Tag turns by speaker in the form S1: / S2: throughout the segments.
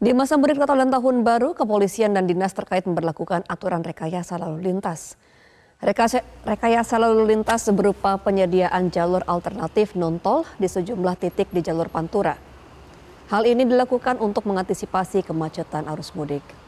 S1: Di masa mudik Natal dan Tahun Baru, kepolisian dan dinas terkait memperlakukan aturan rekayasa lalu lintas. Rekayasa, rekayasa lalu lintas berupa penyediaan jalur alternatif non-tol di sejumlah titik di jalur Pantura. Hal ini dilakukan untuk mengantisipasi kemacetan arus mudik.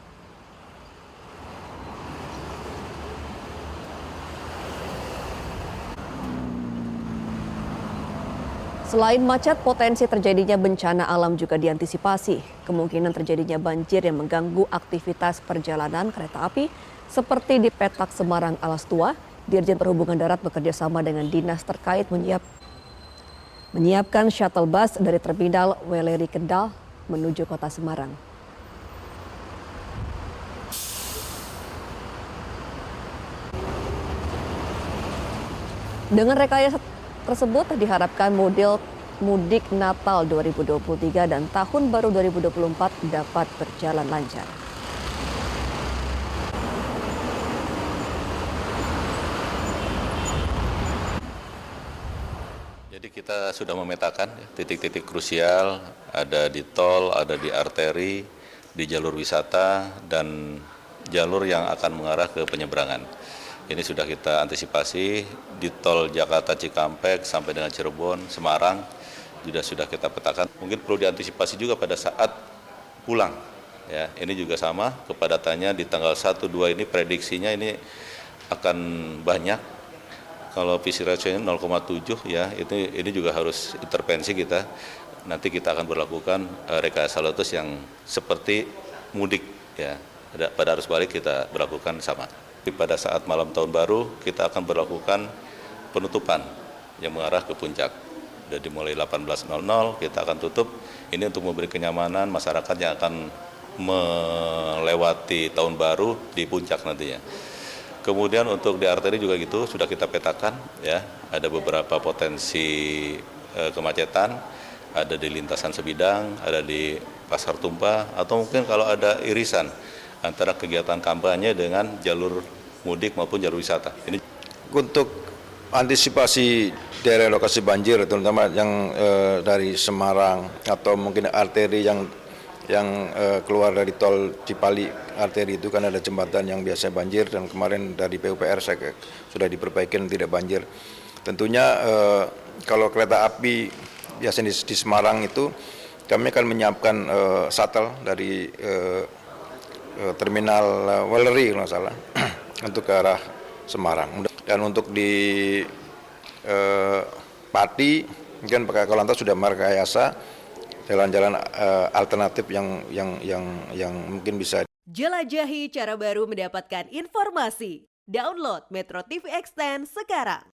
S1: Selain macet, potensi terjadinya bencana alam juga diantisipasi. Kemungkinan terjadinya banjir yang mengganggu aktivitas perjalanan kereta api seperti di Petak Semarang Alas Tua, Dirjen Perhubungan Darat bekerja sama dengan dinas terkait menyiap, menyiapkan shuttle bus dari terminal Weleri Kendal menuju kota Semarang. Dengan rekayasa tersebut diharapkan model mudik Natal 2023 dan Tahun Baru 2024 dapat berjalan lancar.
S2: Jadi kita sudah memetakan ya, titik-titik krusial, ada di tol, ada di arteri, di jalur wisata, dan jalur yang akan mengarah ke penyeberangan. Ini sudah kita antisipasi di tol Jakarta Cikampek sampai dengan Cirebon, Semarang, juga sudah kita petakan. Mungkin perlu diantisipasi juga pada saat pulang. Ya, ini juga sama kepadatannya di tanggal 1 2 ini prediksinya ini akan banyak kalau PC ratio 0,7 ya itu ini juga harus intervensi kita nanti kita akan berlakukan uh, rekayasa lalu yang seperti mudik ya pada arus balik kita berlakukan sama Tapi pada saat malam tahun baru kita akan berlakukan penutupan yang mengarah ke puncak. Dari mulai 18.00 kita akan tutup. Ini untuk memberi kenyamanan masyarakat yang akan melewati tahun baru di puncak nantinya. Kemudian untuk di arteri juga gitu sudah kita petakan ya, ada beberapa potensi e, kemacetan, ada di lintasan sebidang, ada di pasar tumpah atau mungkin kalau ada irisan antara kegiatan kampanye dengan jalur mudik maupun jalur wisata. Ini
S3: untuk antisipasi daerah lokasi banjir terutama yang e, dari Semarang atau mungkin arteri yang yang uh, keluar dari tol Cipali arteri itu kan ada jembatan yang biasa banjir dan kemarin dari PUPR saya sudah diperbaiki dan tidak banjir. Tentunya uh, kalau kereta api biasanya di, di Semarang itu kami akan menyiapkan uh, shuttle dari uh, terminal uh, Wellery kalau salah untuk ke arah Semarang. Dan untuk di uh, Pati mungkin pakai Kolantas sudah merekayasa jalan-jalan uh, alternatif yang yang yang yang mungkin bisa
S4: Jelajahi cara baru mendapatkan informasi. Download Metro TV Extend sekarang.